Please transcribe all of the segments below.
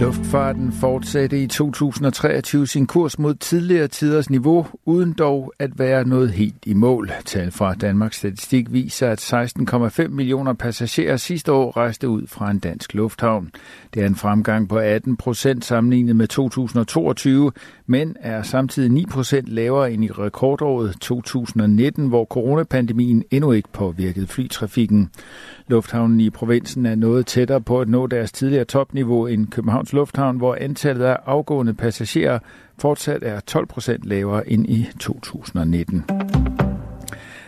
Luftfarten fortsatte i 2023 sin kurs mod tidligere tiders niveau, uden dog at være noget helt i mål. Tal fra Danmarks Statistik viser, at 16,5 millioner passagerer sidste år rejste ud fra en dansk lufthavn. Det er en fremgang på 18 procent sammenlignet med 2022, men er samtidig 9 procent lavere end i rekordåret 2019, hvor coronapandemien endnu ikke påvirkede flytrafikken. Lufthavnen i provinsen er noget tættere på at nå deres tidligere topniveau end Københavns Lufthavn, hvor antallet af afgående passagerer fortsat er 12 procent lavere end i 2019.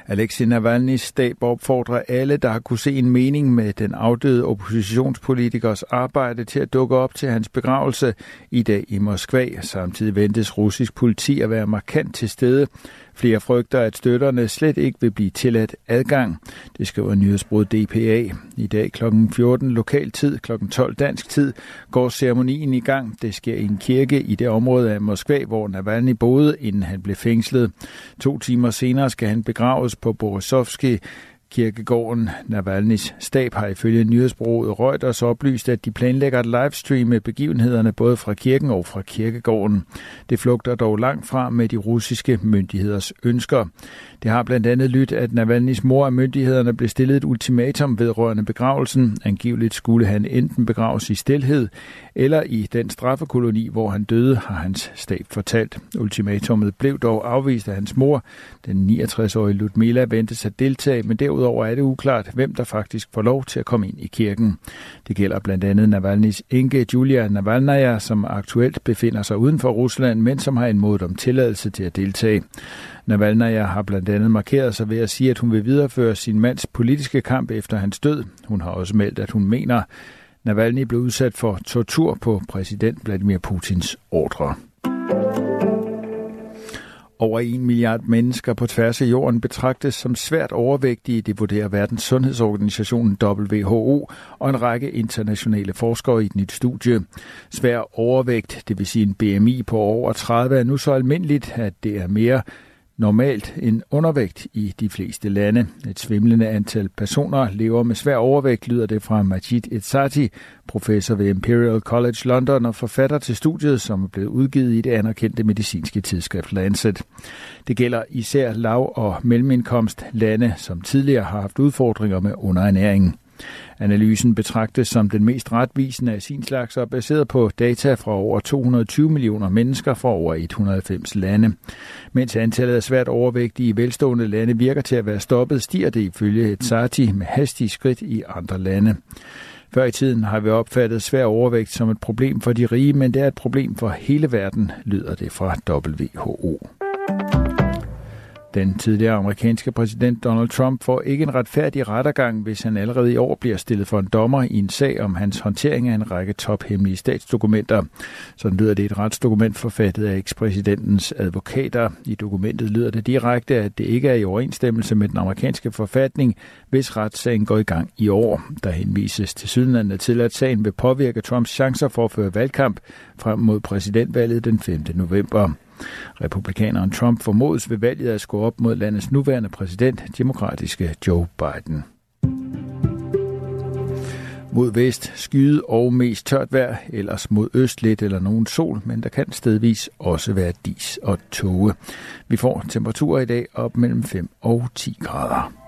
Alexei Navalny's stab opfordrer alle, der har kunne se en mening med den afdøde oppositionspolitikers arbejde til at dukke op til hans begravelse i dag i Moskva. Samtidig ventes russisk politi at være markant til stede. Flere frygter, at støtterne slet ikke vil blive tilladt adgang. Det skriver nyhedsbrud DPA. I dag kl. 14 lokal tid, kl. 12 dansk tid, går ceremonien i gang. Det sker i en kirke i det område af Moskva, hvor Navalny boede, inden han blev fængslet. To timer senere skal han begraves på Borisovski Kirkegården Navalny's stab har ifølge nyhedsbureauet Reuters oplyst, at de planlægger at livestreame begivenhederne både fra kirken og fra kirkegården. Det flugter dog langt fra med de russiske myndigheders ønsker. Det har blandt andet lyttet, at Navalny's mor af myndighederne blev stillet et ultimatum vedrørende begravelsen. Angiveligt skulle han enten begraves i stilhed eller i den straffekoloni, hvor han døde, har hans stab fortalt. Ultimatummet blev dog afvist af hans mor. Den 69-årige Ludmila ventes at deltage, men derudover er det uklart, hvem der faktisk får lov til at komme ind i kirken. Det gælder blandt andet Navalny's enke Julia Navalnaya, som aktuelt befinder sig uden for Rusland, men som har anmodet om tilladelse til at deltage. Navalnaya har blandt andet markeret sig ved at sige, at hun vil videreføre sin mands politiske kamp efter hans død. Hun har også meldt, at hun mener, Navalny blev udsat for tortur på præsident Vladimir Putins ordre. Over en milliard mennesker på tværs af jorden betragtes som svært overvægtige, det vurderer Verdens Sundhedsorganisationen WHO og en række internationale forskere i et nyt studie. Svær overvægt, det vil sige en BMI på over 30, er nu så almindeligt, at det er mere normalt en undervægt i de fleste lande. Et svimlende antal personer lever med svær overvægt, lyder det fra Majid Etsati, professor ved Imperial College London og forfatter til studiet, som er blevet udgivet i det anerkendte medicinske tidsskrift Lancet. Det gælder især lav- og mellemindkomst lande, som tidligere har haft udfordringer med underernæring. Analysen betragtes som den mest retvisende af sin slags og baseret på data fra over 220 millioner mennesker fra over 190 lande. Mens antallet af svært overvægtige i velstående lande virker til at være stoppet, stiger det ifølge et Sati med hastige skridt i andre lande. Før i tiden har vi opfattet svær overvægt som et problem for de rige, men det er et problem for hele verden, lyder det fra WHO. Den tidligere amerikanske præsident Donald Trump får ikke en retfærdig rettergang, hvis han allerede i år bliver stillet for en dommer i en sag om hans håndtering af en række tophemmelige statsdokumenter. Sådan lyder det et retsdokument forfattet af ekspræsidentens advokater. I dokumentet lyder det direkte, at det ikke er i overensstemmelse med den amerikanske forfatning, hvis retssagen går i gang i år. Der henvises til sydlandet til, at sagen vil påvirke Trumps chancer for at føre valgkamp frem mod præsidentvalget den 5. november. Republikaneren Trump formodes ved valget at skulle op mod landets nuværende præsident, demokratiske Joe Biden. Mod vest skyde og mest tørt vejr, ellers mod øst lidt eller nogen sol, men der kan stedvis også være dis og tåge. Vi får temperaturer i dag op mellem 5 og 10 grader.